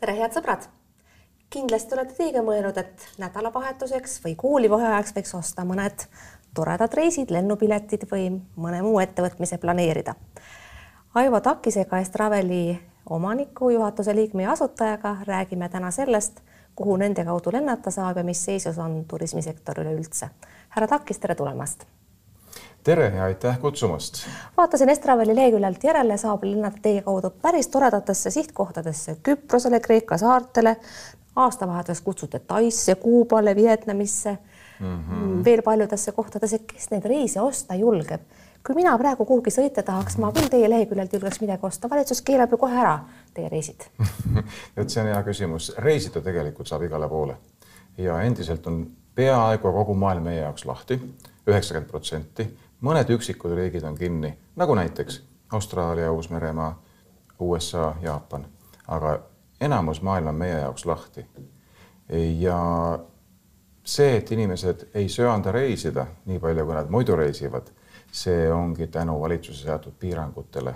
tere, head sõbrad! kindlasti olete teiegi mõelnud, et nädalavahetuseks või koolivaheajaks võiks osta mõned toredad reisid, lennupiletid või mõne muu ettevõtmise planeerida. Aivo Takisega, Estraveli omaniku, juhatuse liikme ja asutajaga räägime täna sellest, kuhu nende kaudu lennata saab ja mis seisus on turismisektor üleüldse. härra Takis, tere tulemast tere ja aitäh kutsumast. vaatasin Estraveli leheküljelt järele, saab lennata teie kaudu päris toredatesse sihtkohtadesse, Küprosele, Kreeka saartele, aastavahetuseks kutsute Taisse, Kuubale, Vietnamisse mm, -hmm. veel paljudesse kohtadesse, kes neid reise osta julgeb? kui mina praegu kuhugi sõita tahaks, ma küll teie leheküljelt julgeks midagi osta, valitsus keelab ju kohe ära teie reisid. Et see on hea küsimus, reisida tegelikult saab igale poole. Ja endiselt on peaaegu kogu maailm meie jaoks lahti, üheksakümmend protsenti mõned üksikud riigid on kinni, nagu näiteks Austraalia, Uus-Meremaa, USA, Jaapan, aga enamus maailma on meie jaoks lahti. ja see, et inimesed ei söanda reisida nii palju, kui nad muidu reisivad, see ongi tänu valitsuse seatud piirangutele.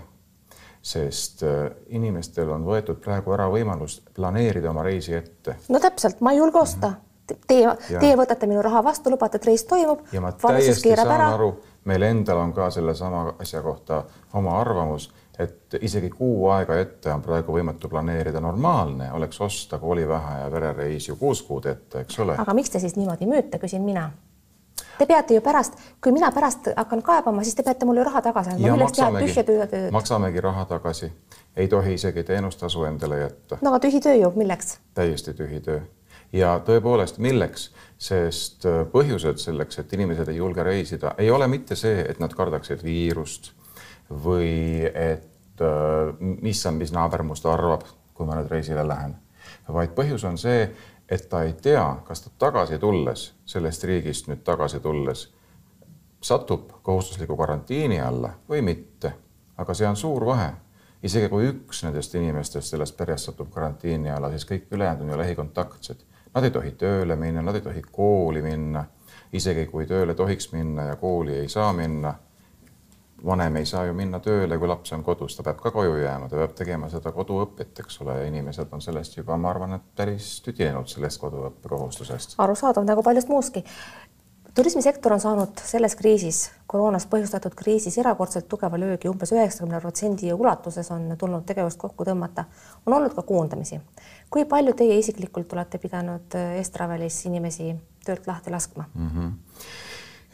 sest äh, inimestel on võetud praegu ära võimalus planeerida oma reisi ette. no täpselt, ma ei julge osta mm. -hmm Teie, teie võtate minu raha vastu, lubate, et reis toimub. ja ma täiesti saan ära. aru, meil endal on ka sellesama asja kohta oma arvamus, et isegi kuu aega ette on praegu võimatu planeerida. normaalne oleks osta koolivahe ja verereis ju kuus kuud ette, eks ole. aga miks te siis niimoodi müüte, küsin mina. Te peate ju pärast, kui mina pärast hakkan kaebama, siis te peate mulle raha tagasi andma. milleks teha tühja tööd? maksamegi raha tagasi, ei tohi isegi teenustasu endale jätta. no aga tühi töö ju, milleks? täiesti tühi töö ja tõepoolest, milleks, sest äh, põhjused selleks, et inimesed ei julge reisida, ei ole mitte see, et nad kardaksid viirust või et äh, issand, mis naaber must arvab, kui ma nüüd reisile lähen, vaid põhjus on see, et ta ei tea, kas ta tagasi tulles, sellest riigist nüüd tagasi tulles, satub kohustusliku karantiini alla või mitte. aga see on suur vahe. isegi kui üks nendest inimestest sellest perest satub karantiini alla, siis kõik ülejäänud on ju lähikontaktsed Nad ei tohi tööle minna, nad ei tohi kooli minna. isegi kui tööle tohiks minna ja kooli ei saa minna, vanem ei saa ju minna tööle, kui laps on kodus, ta peab ka koju jääma, ta peab tegema seda koduõpet, eks ole, ja inimesed on sellest juba, ma arvan, et päris tüdinenud sellest koduõppekohustusest. arusaadav nagu paljust muustki turismisektor on saanud selles kriisis, koroonast põhjustatud kriisis erakordselt tugeva löögi, umbes üheksakümne protsendi ulatuses on tulnud tegevust kokku tõmmata. on olnud ka koondamisi. kui palju teie isiklikult olete pidanud äh, Estravelis inimesi töölt lahti laskma mm? -hmm.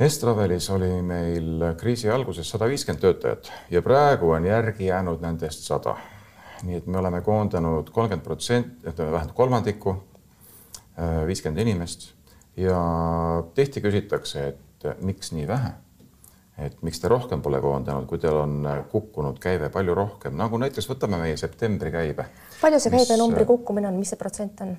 Estravelis oli meil kriisi alguses sada viiskümmend töötajat ja praegu on järgi jäänud nendest sada. nii et me oleme koondanud kolmkümmend protsenti, vähemalt kolmandiku, äh, viiskümmend inimest ja tihti küsitakse, et miks nii vähe. et miks te rohkem pole koondanud, kui teil on kukkunud käive palju rohkem, nagu näiteks võtame meie septembri käibe. palju see käibenumbri kukkumine on, mis see protsent on?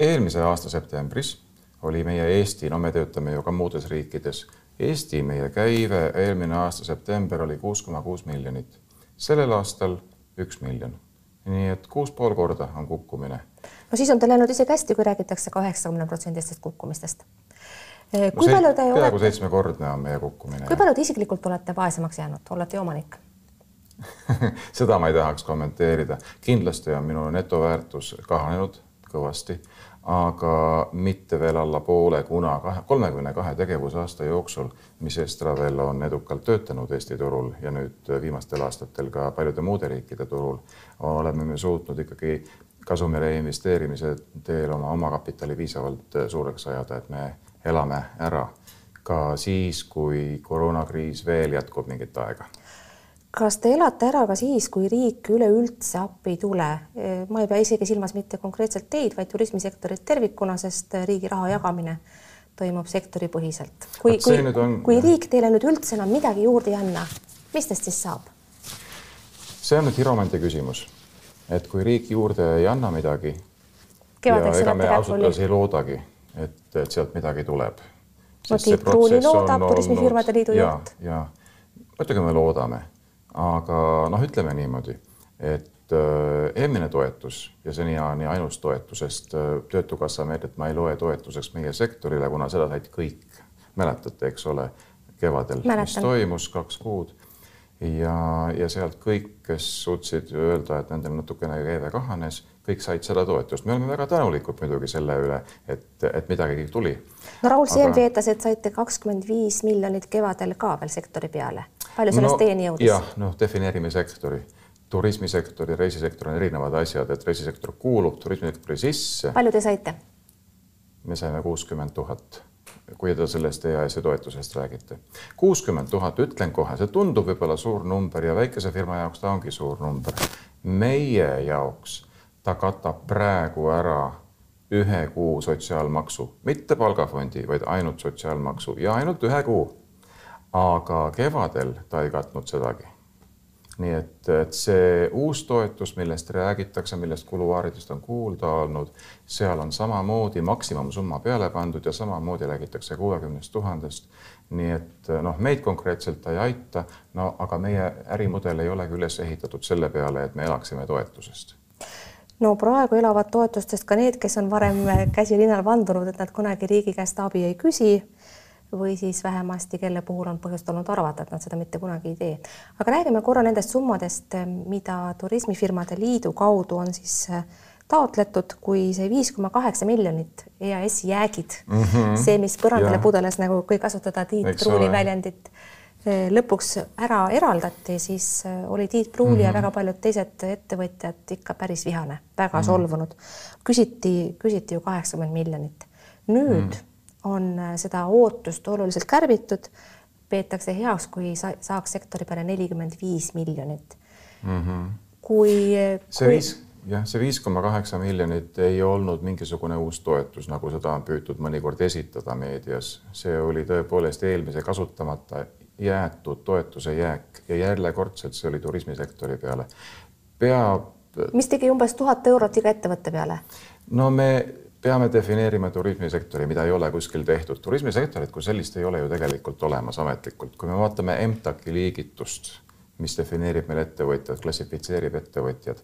eelmise aasta septembris oli meie Eesti, no me töötame ju ka muudes riikides, Eesti meie käive eelmine aasta september oli kuus koma kuus miljonit, sellel aastal üks miljon. nii et kuus pool korda on kukkumine no siis on teil läinud isegi hästi, kui räägitakse kaheksakümne protsendistest kukkumistest. Kui no palju te peaaegu olete... seitsmekordne on meie kukkumine. kui palju te isiklikult olete vaesemaks jäänud, olete omanik seda ma ei tahaks kommenteerida, kindlasti on minu netoväärtus kahanenud kõvasti, aga mitte veel alla poole, kuna kahe, kolmekümne kahe tegevusaasta jooksul, mis Estravel on edukalt töötanud Eesti turul ja nüüd viimastel aastatel ka paljude muude riikide turul, oleme me suutnud ikkagi kasumi reinvesteerimise teel oma omakapitali piisavalt äh, suureks ajada, et me elame ära ka siis, kui koroonakriis veel jätkub mingit aega. kas te elate ära ka siis, kui riik üleüldse appi ei tule? ma ei pea isegi silmas mitte konkreetselt teid, vaid turismisektorit tervikuna, sest riigi raha jagamine toimub sektoripõhiselt. kui, kui, on... kui riik teile nüüd üldse enam midagi juurde ei anna, mis test siis saab? see on nüüd hiromandi küsimus et kui riik juurde ei anna midagi ja ega me ausalt öeldes ei loodagi, et, et sealt midagi tuleb. Turismifirmade Liidu juht. ja muidugi me loodame, aga noh, ütleme niimoodi, et äh, eelmine toetus ja seniajani ainus toetus, sest äh, Töötukassa meedet ma ei loe toetuseks meie sektorile, kuna seda said kõik, mäletate, eks ole, kevadel, mis toimus kaks kuud ja, ja sealt kõik, kes suutsid öelda, et nendel natukene käive kahanes, kõik said seda toetust, me oleme väga tänulikud muidugi selle üle, et, et midagigi tuli. no Raul Siem Aga... veetas, et saite kakskümmend viis miljonit kevadel ka veel sektori peale. palju sellest no, teieni jõudis? jah, noh, defineerime sektori turismisektor ja reisisektor on erinevad asjad, et reisisektor kuulub turismisektori sisse. palju te saite? me saime kuuskümmend tuhat, kui te sellest EAS-i toetusest räägite. kuuskümmend tuhat, ütlen kohe, see tundub võib-olla suur number ja väikese firma jaoks ta ongi suur number. meie jaoks ta katab praegu ära ühe kuu sotsiaalmaksu, mitte palgafondi, vaid ainult sotsiaalmaksu ja ainult ühe kuu. aga kevadel ta ei katnud sedagi nii et, et see uus toetus, millest räägitakse, millest kuluaaridest on kuulda olnud, seal on samamoodi maksimumsumma peale pandud ja samamoodi räägitakse kuuekümnest tuhandest. nii et noh, meid konkreetselt ta ei aita, no aga meie ärimudel ei olegi üles ehitatud selle peale, et me elaksime toetusest no praegu elavad toetustest ka need, kes on varem käsi linnal vandunud, et nad kunagi riigi käest abi ei küsi või siis vähemasti, kelle puhul on põhjust olnud arvata, et nad seda mitte kunagi ei tee. aga räägime korra nendest summadest, mida Turismifirmade Liidu kaudu on siis äh, taotletud, kui see viis koma kaheksa miljonit EAS-i jäägid mm, -hmm. see, mis põrandale ja. pudeles, nagu kui kasutada Tiit Pruuli väljendit, äh, lõpuks ära eraldati, siis äh, oli Tiit Pruuli mm -hmm. ja mhm. väga paljud teised ettevõtjad ikka päris vihane, väga mm -hmm. solvunud. küsiti, küsiti ju kaheksakümmend miljonit. nüüd mm -hmm on äh, seda ootust oluliselt kärbitud, peetakse heaks, kui sa saaks sektori peale nelikümmend viis miljonit mm. -hmm. kui, see kui... viis, jah, see viis koma kaheksa miljonit ei olnud mingisugune uus toetus, nagu seda on püütud mõnikord esitada meedias, see oli tõepoolest eelmise kasutamata jäetud toetuse jääk ja järjekordselt see oli turismisektori peale. peab. mis tegi umbes tuhat eurot iga ettevõtte peale? no me peame defineerima turismisektori, mida ei ole kuskil tehtud. turismisektorit kui sellist ei ole ju tegelikult olemas ametlikult. kui me vaatame EMTAK-i liigitust, mis defineerib meil ettevõtjad, klassifitseerib ettevõtjad,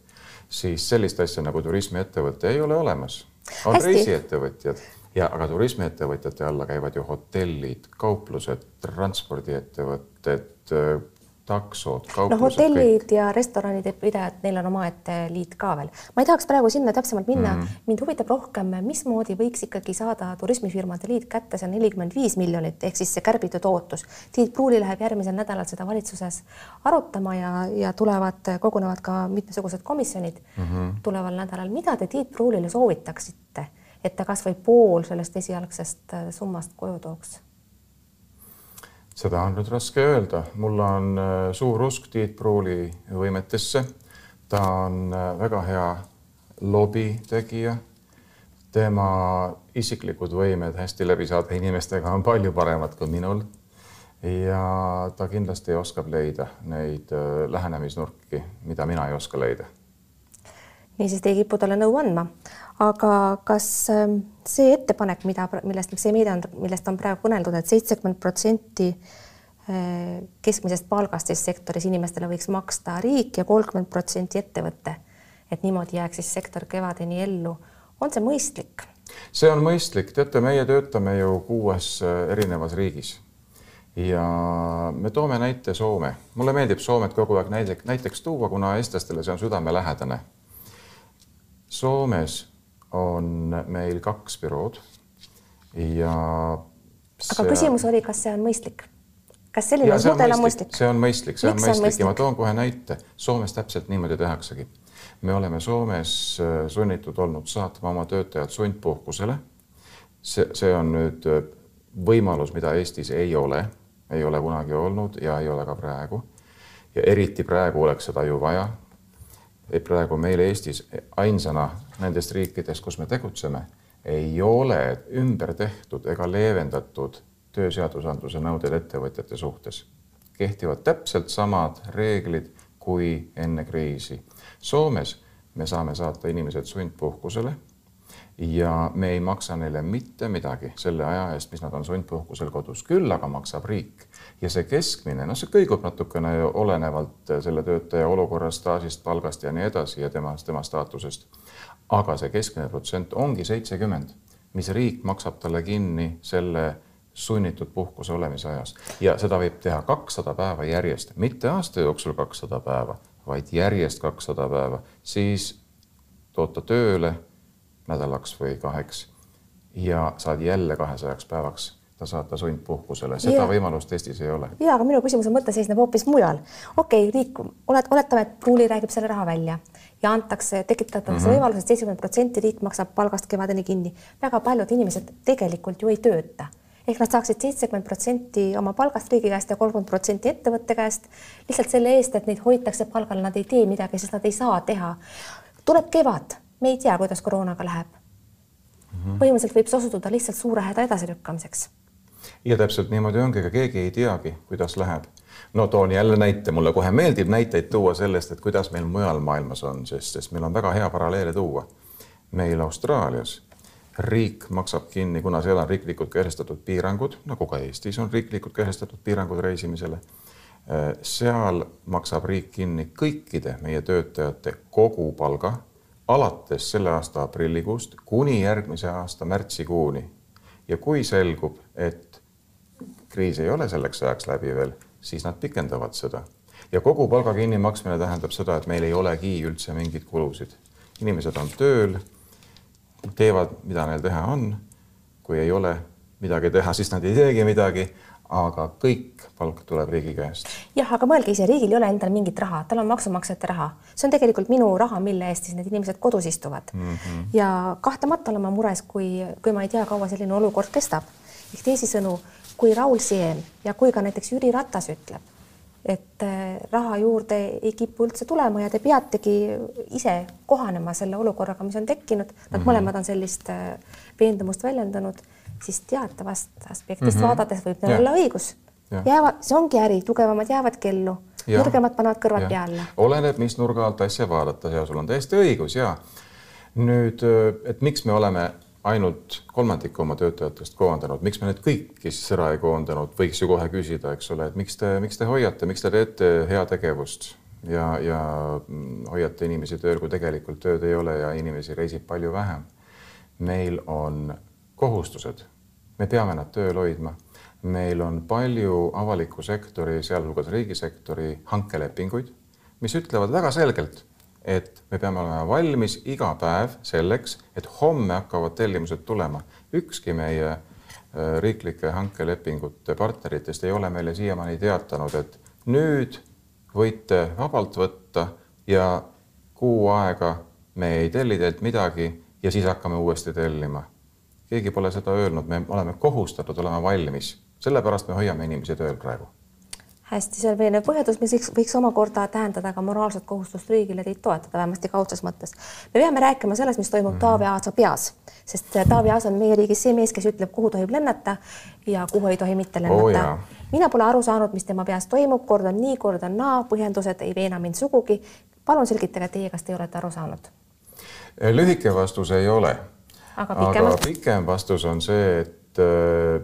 siis sellist asja nagu turismiettevõte ei ole olemas. on reisiettevõtjad ja, aga turismiettevõtjate alla käivad ju hotellid, kauplused, transpordiettevõtted taksod, kauplused. no hotellid kõik. ja restoranide pidajad, neil on omaette liit ka veel. ma ei tahaks praegu sinna täpsemalt minna mm. -hmm. mind huvitab rohkem, mismoodi võiks ikkagi saada turismifirmade liit kätte see nelikümmend viis miljonit ehk siis see kärbitud ootus. Tiit Pruuli läheb järgmisel nädalal seda valitsuses arutama ja, ja tulevad, kogunevad ka mitmesugused komisjonid mm -hmm. tuleval nädalal. mida te Tiit Pruulile soovitaksite, et ta kasvõi pool sellest esialgsest summast koju tooks? Seda on nüüd raske öelda, mul on äh, suur usk Tiit Pruuli võimetesse. ta on äh, väga hea lobitegija. tema isiklikud võimed hästi läbi saada inimestega on palju paremad kui minul. ja ta kindlasti oskab leida neid äh, lähenemisnurki, mida mina ei oska leida. niisiis te ei kipu talle nõu andma, aga kas ähm, see ettepanek, mida, millest, see meede on, millest on praegu kõneldud et, et seitsekümmend protsenti äh, keskmisest palgast siis sektoris inimestele võiks maksta riik ja kolmkümmend protsenti ettevõte, et niimoodi jääks siis sektor kevadeni ellu. on see mõistlik? see on mõistlik, teate, meie töötame ju kuues äh, erinevas riigis ja me toome näite Soome. mulle meeldib Soomet kogu aeg näide, näiteks tuua, kuna eestlastele see on südamelähedane. Soomes on meil kaks bürood ja see... aga küsimus oli, kas see on mõistlik? kas selline ja, mudel on mõistlik? see on mõistlik, see on mõistlik, mõistlik ja ma toon kohe näite. Soomes täpselt niimoodi tehaksegi. me oleme Soomes äh, sunnitud olnud saatma oma töötajad sundpuhkusele. see, see on nüüd äh, võimalus, mida Eestis ei ole, ei ole kunagi olnud ja ei ole ka praegu. ja eriti praegu oleks seda ju vaja praegu meil Eestis ainsana nendest riikidest, kus me tegutseme, ei ole ümber tehtud ega leevendatud tööseadusandluse nõuded ettevõtjate suhtes. kehtivad täpselt samad reeglid kui enne kriisi. Soomes me saame saata inimesed sundpuhkusele ja me ei maksa neile mitte midagi selle aja eest, mis nad on sundpuhkusel kodus, küll aga maksab riik. ja see keskmine, noh, see kõigub natukene olenevalt selle töötaja olukorrast, staažist, palgast ja nii edasi ja temast, tema staatusest. aga see keskmine protsent ongi seitsekümmend, mis riik maksab talle kinni selle sunnitud puhkuse olemise ajas ja seda võib teha kakssada päeva järjest, mitte aasta jooksul kakssada päeva, vaid järjest kakssada päeva, siis tood ta tööle nädalaks või kaheks ja saad jälle kahesajaks päevaks ta saata sundpuhkusele, seda ja. võimalust Eestis ei ole. ja, aga minu küsimuse mõte seisneb hoopis mujal. okei okay,, riik, oled, oletame, et Pruuli räägib selle raha välja ja antakse, tekitatakse mm -hmm. võimalus, et seitsekümmend protsenti riik maksab palgast kevadeni kinni. väga paljud inimesed tegelikult ju ei tööta ehk nad saaksid seitsekümmend protsenti oma palgast riigi käest ja kolmkümmend protsenti ettevõtte käest lihtsalt selle eest, et neid hoitakse palgal, nad ei tee midagi, sest nad ei saa teha. tuleb kevad, me ei tea, kuidas koroonaga läheb mm. -hmm. põhimõtteliselt võib see osutuda lihtsalt suure häda edasilükkamiseks ja täpselt niimoodi ongi, ega keegi ei teagi, kuidas läheb. no toon jälle näite, mulle kohe meeldib näiteid tuua sellest, et kuidas meil mujal maailmas on, sest, sest meil on väga hea paralleele tuua. meil Austraalias riik maksab kinni, kuna seal on riiklikult kehtestatud piirangud, nagu ka Eestis on riiklikult kehtestatud piirangud reisimisele. seal maksab riik kinni kõikide meie töötajate kogupalga alates selle aasta aprillikuust kuni järgmise aasta märtsikuuni. ja kui selgub, et kriis ei ole selleks ajaks läbi veel, siis nad pikendavad seda. ja kogu palga kinnimaksmine tähendab seda, et meil ei olegi üldse mingeid kulusid. inimesed on tööl, teevad, mida neil teha on. kui ei ole midagi teha, siis nad ei teegi midagi aga kõik palk tuleb riigi käest. jah, aga mõelge ise, riigil ei ole endal mingit raha, tal on maksumaksjate raha, see on tegelikult minu raha, mille eest siis need inimesed kodus istuvad mm. -hmm. ja kahtlemata olen ma mures, kui, kui ma ei tea, kaua selline olukord kestab. ehk teisisõnu, kui Raul Siem ja kui ka näiteks Jüri Ratas ütleb, et äh, raha juurde ei kipu üldse tulema ja te peategi ise kohanema selle olukorraga, mis on tekkinud, nad mm -hmm. mõlemad on sellist äh, veendumust väljendanud, siis teatavast aspektist mm -hmm. vaadates võib neil olla õigus. jäävad, see ongi äri, tugevamad jäävadki ellu, nõrgemad panevad kõrvad pea alla. oleneb, mis nurga alt asja vaadata. Ja sul on täiesti õigus ja nüüd, äh, et miks me oleme ainult kolmandiku oma töötajatest koondanud, miks me need kõik siis ära ei koondanud, võiks ju kohe küsida, eks ole, et miks te, miks te hoiate, miks te teete heategevust? Ja, ja mm, hoiate inimesi tööl, kui tegelikult tööd ei ole ja inimesi reisib palju vähem. meil on kohustused, me peame nad tööl hoidma. meil on palju avaliku sektori, sealhulgas riigisektori hankelepinguid, mis ütlevad väga selgelt et me peame olema valmis iga päev selleks, et homme hakkavad tellimused tulema. ükski meie äh, riiklike hankelepingute partneritest ei ole meile siiamaani teatanud, et nüüd võite vabalt võtta ja kuu aega me ei telli teilt midagi ja siis hakkame uuesti tellima. Keegi pole seda öelnud, me oleme kohustatud olema valmis, sellepärast me hoiame inimesi tööl praegu hästi, see on veenev põhjendus, mis võiks, võiks omakorda tähendada ka moraalset kohustust riigile teid toetada, vähemasti kaudses mõttes. me peame rääkima sellest, mis toimub mm -hmm. Taavi Aasa peas, sest Taavi Aas on meie riigis see mees, kes ütleb, kuhu tohib lennata ja kuhu ei tohi mitte lennata oh,. mina pole aru saanud, mis tema peas toimub, kord on nii, kord on naa, põhjendused ei veena mind sugugi. palun selgitage teie, kas te olete aru saanud? lühike vastus ei ole. Aga, aga pikem vastus on see, et äh,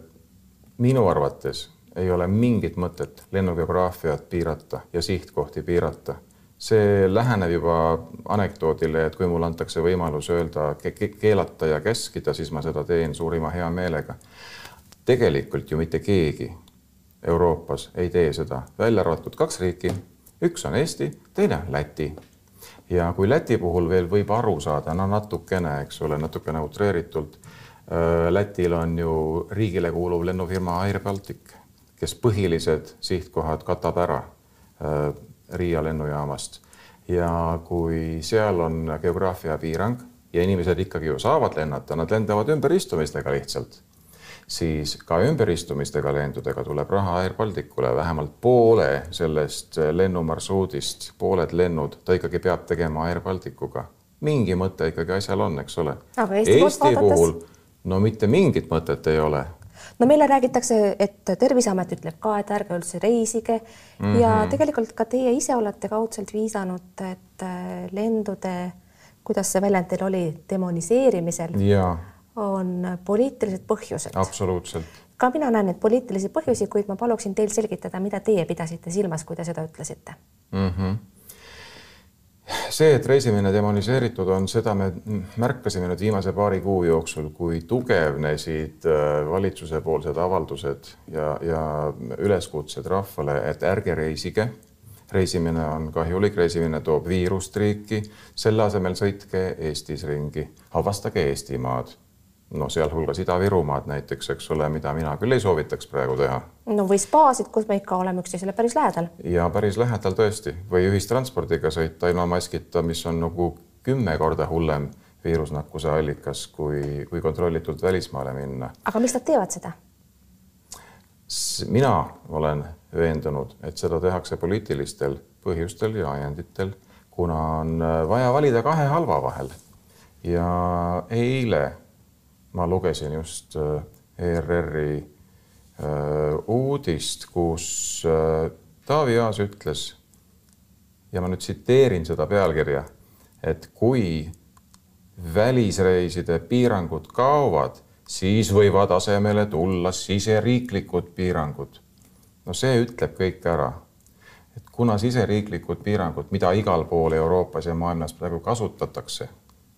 minu arvates ei ole mingit mõtet lennugeograafiat piirata ja sihtkohti piirata. see läheneb juba anekdoodile, et kui mulle antakse võimalus öelda ke, keelata ja käskida, siis ma seda teen suurima heameelega. tegelikult ju mitte keegi Euroopas ei tee seda, välja arvatud kaks riiki, üks on Eesti, teine on Läti ja kui Läti puhul veel võib aru saada, no natukene, eks ole, natukene utreeritult. Lätil on ju riigile kuuluv lennufirma Air Baltic kes põhilised sihtkohad katab ära äh, Riia lennujaamast. ja kui seal on geograafia piirang ja inimesed ikkagi ju saavad lennata, nad lendavad ümberistumistega lihtsalt, siis ka ümberistumistega lendudega tuleb raha Air Balticule, vähemalt poole sellest lennumarsruudist, pooled lennud ta ikkagi peab tegema Air Balticuga. mingi mõte ikkagi asjal on, eks ole. Eesti, Eesti puhul no mitte mingit mõtet ei ole no meile räägitakse, et Terviseamet ütleb ka, et ärge üldse reisige mm -hmm. ja tegelikult ka teie ise olete kaudselt viisanud, et äh, lendude, kuidas see väljend teil oli, demoniseerimisel ja. On poliitilised põhjused. absoluutselt. ka mina näen neid poliitilisi põhjusi, kuid ma paluksin teil selgitada, mida teie pidasite silmas, kui te seda ütlesite mm. -hmm see, et reisimine demoniseeritud on, seda me märkasime nüüd viimase paari kuu jooksul, kui tugevnesid äh, valitsuse poolsed avaldused ja, ja üleskutsed rahvale, et ärge reisige, reisimine on kahjulik, reisimine toob viirust riiki, selle asemel sõitke Eestis ringi, avastage Eestimaad no sealhulgas Ida-Virumaad näiteks, eks ole, mida mina küll ei soovitaks praegu teha. no või spaasid, kus me ikka oleme üksteisele päris lähedal. ja päris lähedal tõesti või ühistranspordiga sõita ilma maskita, mis on nagu kümme korda hullem viirusnakkuse allikas, kui, kui kontrollitult välismaale minna. aga miks nad teevad seda? mina olen veendunud, et seda tehakse poliitilistel põhjustel ja ajenditel, kuna on vaja valida kahe halva vahel. ja eile ma lugesin just äh, ERR-i äh, uudist, kus äh, Taavi Aas ütles ja ma nüüd tsiteerin seda pealkirja, et kui välisreiside piirangud kaovad, siis võivad asemele tulla siseriiklikud piirangud. no see ütleb kõik ära. et kuna siseriiklikud piirangud, mida igal pool Euroopas ja maailmas praegu kasutatakse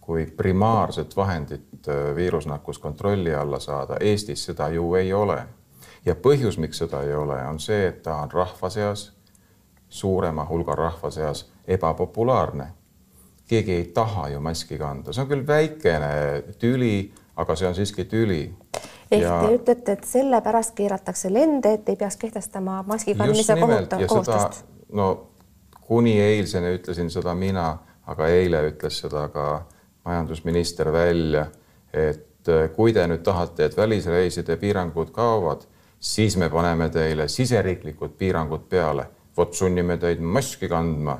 kui primaarset vahendit äh, viirusnakkus kontrolli alla saada. Eestis seda ju ei ole. ja põhjus, miks seda ei ole, on see, et ta on rahva seas, suurema hulga rahva seas ebapopulaarne. keegi ei taha ju maski kanda, see on küll väikene tüli, aga see on siiski tüli. ehk ja... te ütlete, et sellepärast keeratakse lende, et ei peaks kehtestama maski kandmise kohustust? no kuni eilseni ütlesin seda mina, aga eile ütles seda ka majandusminister välja, et äh, kui te nüüd tahate, et välisreiside piirangud kaovad, siis me paneme teile siseriiklikud piirangud peale. vot sunnime teid maski kandma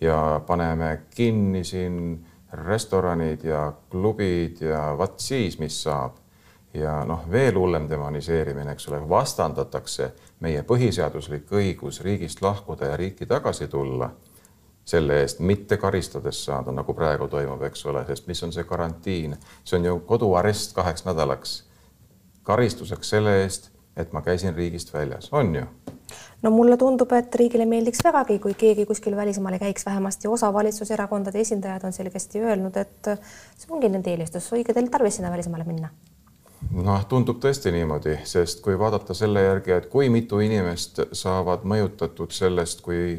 ja paneme kinni siin restoranid ja klubid ja vaat siis, mis saab. ja noh, veel hullem demoniseerimine, eks ole, vastandatakse meie põhiseaduslik õigus riigist lahkuda ja riiki tagasi tulla selle eest mitte karistades saada, nagu praegu toimub, eks ole, sest mis on see karantiin, see on ju koduarest kaheks nädalaks. karistuseks selle eest, et ma käisin riigist väljas, on ju? no mulle tundub, et riigile meeldiks vägagi, kui keegi kuskil välismaal ei käiks, vähemasti osa valitsuserakondade esindajad on selgesti öelnud, et see ongi nende eelistus, õige teil tarvis sinna välismaale minna noh, tundub tõesti niimoodi, sest kui vaadata selle järgi, et kui mitu inimest saavad mõjutatud sellest, kui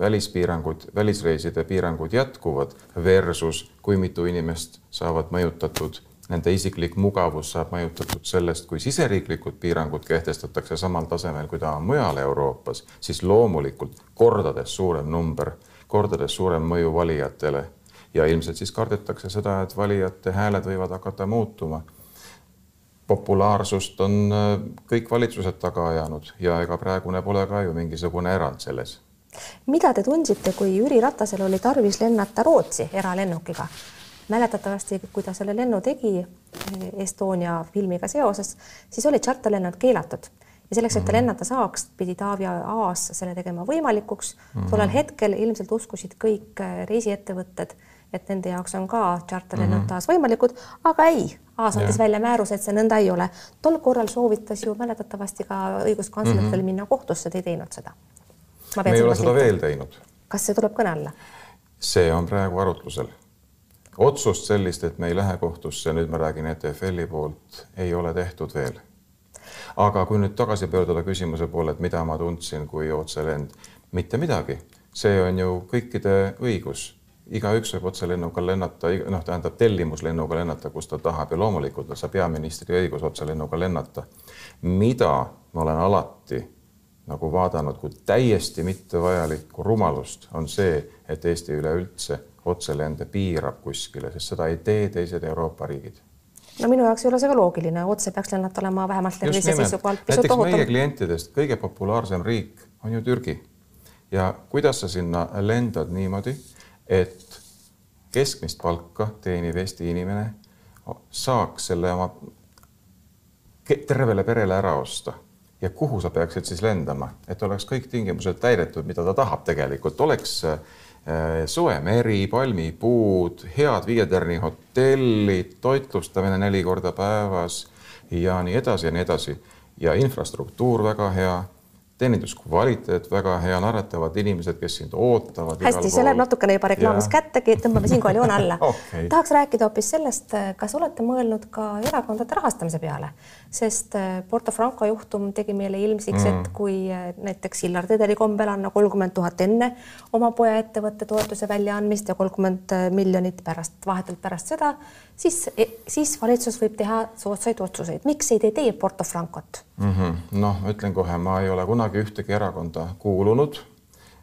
välispiirangud, välisreiside piirangud jätkuvad versus kui mitu inimest saavad mõjutatud, nende isiklik mugavus saab mõjutatud sellest, kui siseriiklikud piirangud kehtestatakse samal tasemel, kui ta on mujal Euroopas, siis loomulikult kordades suurem number, kordades suurem mõju valijatele. Ja ilmselt siis kardetakse seda, et valijate hääled võivad hakata muutuma. Populaarsust on äh, kõik valitsused taga ajanud ja ega praegune pole ka ju mingisugune erand selles mida te tundsite, kui Jüri Ratasel oli tarvis lennata Rootsi eralennukiga? mäletatavasti, kui ta selle lennu tegi eh, Estonia filmiga seoses, siis olid tšarterlennud keelatud ja selleks, et ta mhm. lennata saaks, pidi Taavi Aas selle tegema võimalikuks mm. -hmm. tollel hetkel ilmselt uskusid kõik eh, reisiettevõtted, et nende jaoks on ka tšarterlennud mm -hmm. taas võimalikud, aga ei, Aas andis välja määruse, et see nõnda ei ole. tol korral soovitas ju mäletatavasti ka õiguskantsleritel mm -hmm. minna kohtusse, te ei teinud seda me ei ole seda veel teinud. kas see tuleb kõne alla? see on praegu arutlusel. otsust sellist, et me ei lähe kohtusse, nüüd ma räägin ETFL-i poolt, ei ole tehtud veel. aga kui nüüd tagasi pöörduda küsimuse poole, et mida ma tundsin kui otselend, mitte midagi, see on ju kõikide õigus igaüks võib otselennuga lennata, noh, tähendab tellimuslennuga lennata, kus ta tahab ja loomulikult on see peaministri õigus otselennuga lennata. mida ma olen alati nagu vaadanud kui täiesti mittevajalikku rumalust, on see, et Eesti üleüldse otselende piirab kuskile, sest seda ei tee teised Euroopa riigid. No minu jaoks ei ole see ka loogiline, otse peaks lennata olema vähemalt tervise seisukohalt pisut ohutum. meie klientidest kõige populaarsem riik on ju Türgi. Ja kuidas sa sinna lendad niimoodi, et keskmist palka teeniv Eesti inimene saaks selle oma tervele perele ära osta ja kuhu sa peaksid siis lendama, et oleks kõik tingimused täidetud, mida ta tahab tegelikult, oleks äh, soe meri, palmipuud, head viietärni hotellid, toitlustamine neli korda päevas ja nii edasi ja nii edasi. Ja infrastruktuur väga hea, teeninduskvaliteet väga hea, naeratavad inimesed, kes sind ootavad. hästi, see läheb natukene juba reklaamis ja. kättegi, tõmbame siinkohal joone alla okay.. tahaks rääkida hoopis sellest, kas olete mõelnud ka erakondade rahastamise peale, sest äh, Porto Franco juhtum tegi meile ilmsiks mm., et kui äh, näiteks Illar Tederi kombel anna kolmkümmend tuhat enne oma poja ettevõtte toetuse väljaandmist ja kolmkümmend miljonit pärast, vahetult pärast seda, siis, e, siis valitsus võib teha soodsaid otsuseid. miks ei tee teie Porto Francot mm -hmm.? noh, ütlen kohe, ma ei ole kunagi ühtegi erakonda kuulunud,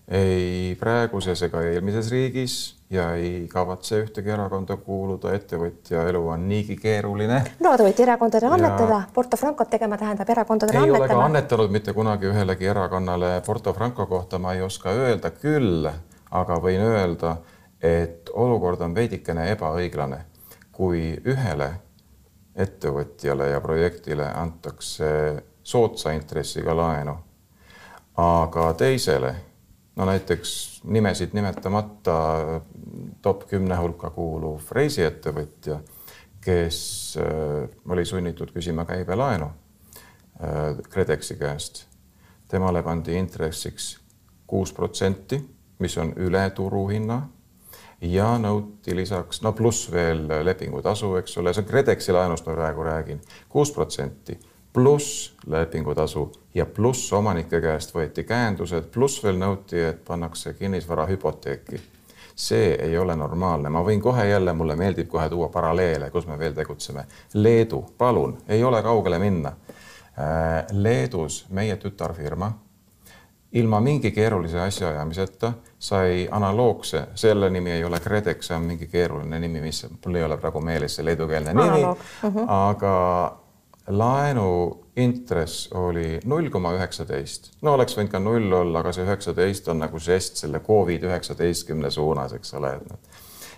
ei praeguses ega eelmises riigis ja ei kavatse ühtegi erakonda kuuluda, ettevõtja elu on niigi keeruline. no te võite erakondadele ja... annetada, Porto Francot tegema tähendab erakondadele ei annetama. ei ole ka annetanud mitte kunagi ühelegi erakonnale Porto Franco kohta ma ei oska öelda küll, aga võin öelda, et olukord on veidikene ebaõiglane, kui ühele ettevõtjale ja projektile antakse soodsa intressiga laenu. aga teisele, no näiteks nimesid nimetamata top kümne hulka kuuluv reisiettevõtja, kes äh, oli sunnitud küsima käibelaenu äh, KredExi käest. temale pandi intressiks kuus protsenti, mis on üle turuhinna ja nõuti lisaks, no pluss veel lepingutasu, eks ole, see on KredExi laenust ma praegu räägin, kuus protsenti pluss lepingutasu ja pluss omanike käest võeti käendused, pluss veel nõuti, et pannakse kinnisvara hüpoteeki. see ei ole normaalne, ma võin kohe jälle, mulle meeldib kohe tuua paralleele, kus me veel tegutseme. Leedu, palun, ei ole kaugele minna. Äh, Leedus meie tütarfirma ilma mingi keerulise asjaajamiseta sai analoogse, selle nimi ei ole KredEx, see on mingi keeruline nimi, mis mul ei ole praegu meeles see leedukeelne nimi, uh -huh. aga laenu intress oli null koma üheksateist, no oleks võinud ka null olla, aga see üheksateist on nagu žest selle Covid üheksateistkümne suunas, eks ole.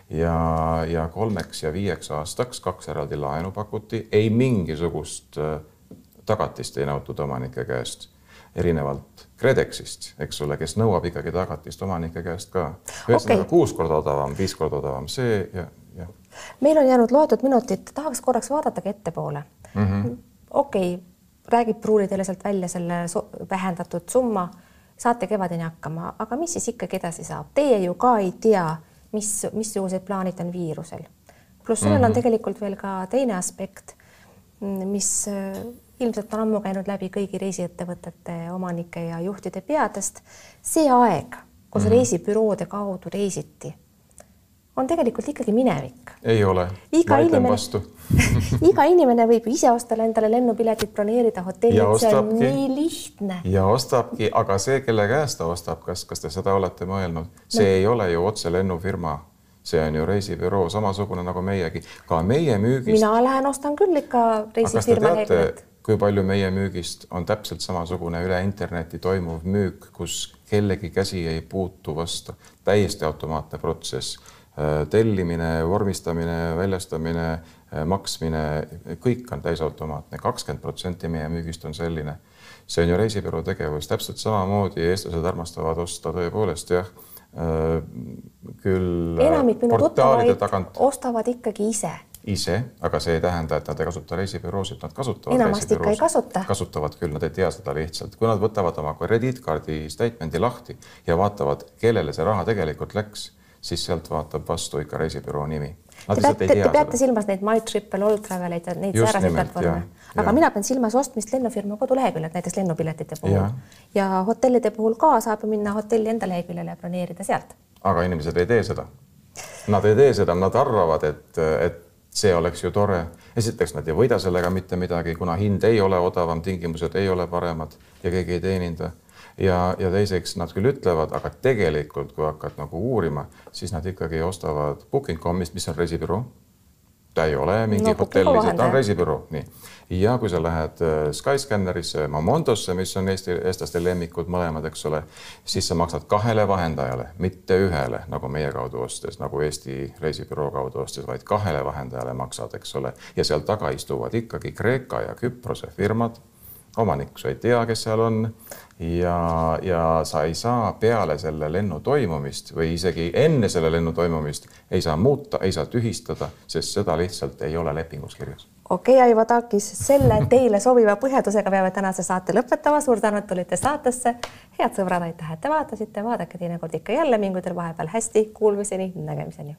ja, ja kolmeks ja viieks aastaks kaks eraldi laenu pakuti, ei mingisugust äh, tagatist ei nõutud omanike käest, erinevalt KredExist, eks ole, kes nõuab ikkagi tagatist omanike käest ka. ühesõnaga okay. kuus korda odavam, viis korda odavam, see ja, ja. meil on jäänud loetud minutid, tahaks korraks vaadatagi ettepoole mm -hmm.. okei okay,, räägib Pruuli teile sealt välja selle vähendatud summa, saate kevadeni hakkama, aga mis siis ikkagi edasi saab? Teie ju ka ei tea, mis, missugused plaanid on viirusel. pluss sellel mm -hmm. on mhm. tegelikult veel ka teine aspekt, mis ilmselt on ammu käinud läbi kõigi reisiettevõtete omanike ja juhtide peadest. see aeg, kus mm -hmm. reisibüroode kaudu reisiti on tegelikult ikkagi minevik. ei ole, ütlen vastu iga inimene võib ju ise osta endale lennupiletid, broneerida hotellid, see on nii lihtne. ja ostabki, aga see, kelle käest ta ostab, kas, kas te seda olete mõelnud, see no. ei ole ju otse lennufirma see on ju reisibüroo samasugune nagu meiegi, ka meie müügist. mina lähen ostan küll ikka reisifirma leheküljelt. Kui palju meie müügist on täpselt samasugune üle interneti toimuv müük, kus kellegi käsi ei puutu vastu, täiesti automaatne protsess. Äh, tellimine, vormistamine, väljastamine, äh, maksmine, kõik on täisautomaatne, kakskümmend protsenti meie müügist on selline. see on ju reisibüroo tegevus, täpselt samamoodi eestlased armastavad osta tõepoolest jah, äh, küll enamik minu tuttavaid tagant... ostavad ikkagi ise ise, aga see ei tähenda, et nad ei kasuta reisibüroosid, nad kasutavad enamasti ikka ei kasuta. kasutavad küll, nad ei tea seda lihtsalt, kui nad võtavad oma krediitkaardi statement'i lahti ja vaatavad, kellele see raha tegelikult läks siis sealt vaatab vastu ikka reisibüroo nimi. Te peate, te peate silmas neid MyTripel, All Traveleid ja neid sääraseid platvorme, aga ja. mina pean silmas ostmist lennufirma koduleheküljelt, näiteks lennupiletite puhul ja. ja hotellide puhul ka saab ju minna hotelli enda leheküljele ja broneerida sealt. aga inimesed ei tee seda. Nad ei tee seda, nad arvavad, et, et see oleks ju tore. esiteks nad ei võida sellega mitte midagi, kuna hind ei ole odavam, tingimused ei ole paremad ja keegi ei teeninda ja, ja teiseks nad küll ütlevad, aga tegelikult, kui hakkad nagu uurima, siis nad ikkagi ostavad booking.com'ist, mis on reisibüroo. Ta ei ole mingi no, hotell, ta on reisibüroo, nii. ja kui sa lähed äh, Skyscannerisse, Momondosse, mis on Eesti, eestlaste lemmikud mõlemad, eks ole, siis sa maksad kahele vahendajale, mitte ühele, nagu meie kaudu ostes, nagu Eesti reisibüroo kaudu ostes, vaid kahele vahendajale maksad, eks ole, ja seal taga istuvad ikkagi Kreeka ja Küprose firmad omanik, sa ei tea, kes seal on ja, ja sa ei saa peale selle lennu toimumist või isegi enne selle lennu toimumist ei saa muuta, ei saa tühistada, sest seda lihtsalt ei ole lepingus kirjas. okei okay,, Aivo Taakis, selle teile sobiva põhjendusega peame tänase saate lõpetama. suur tänu, et tulite saatesse. head sõbrad, aitäh, et te vaatasite, vaadake teinekord ikka jälle, mingu teil vahepeal hästi, kuulmiseni, nägemiseni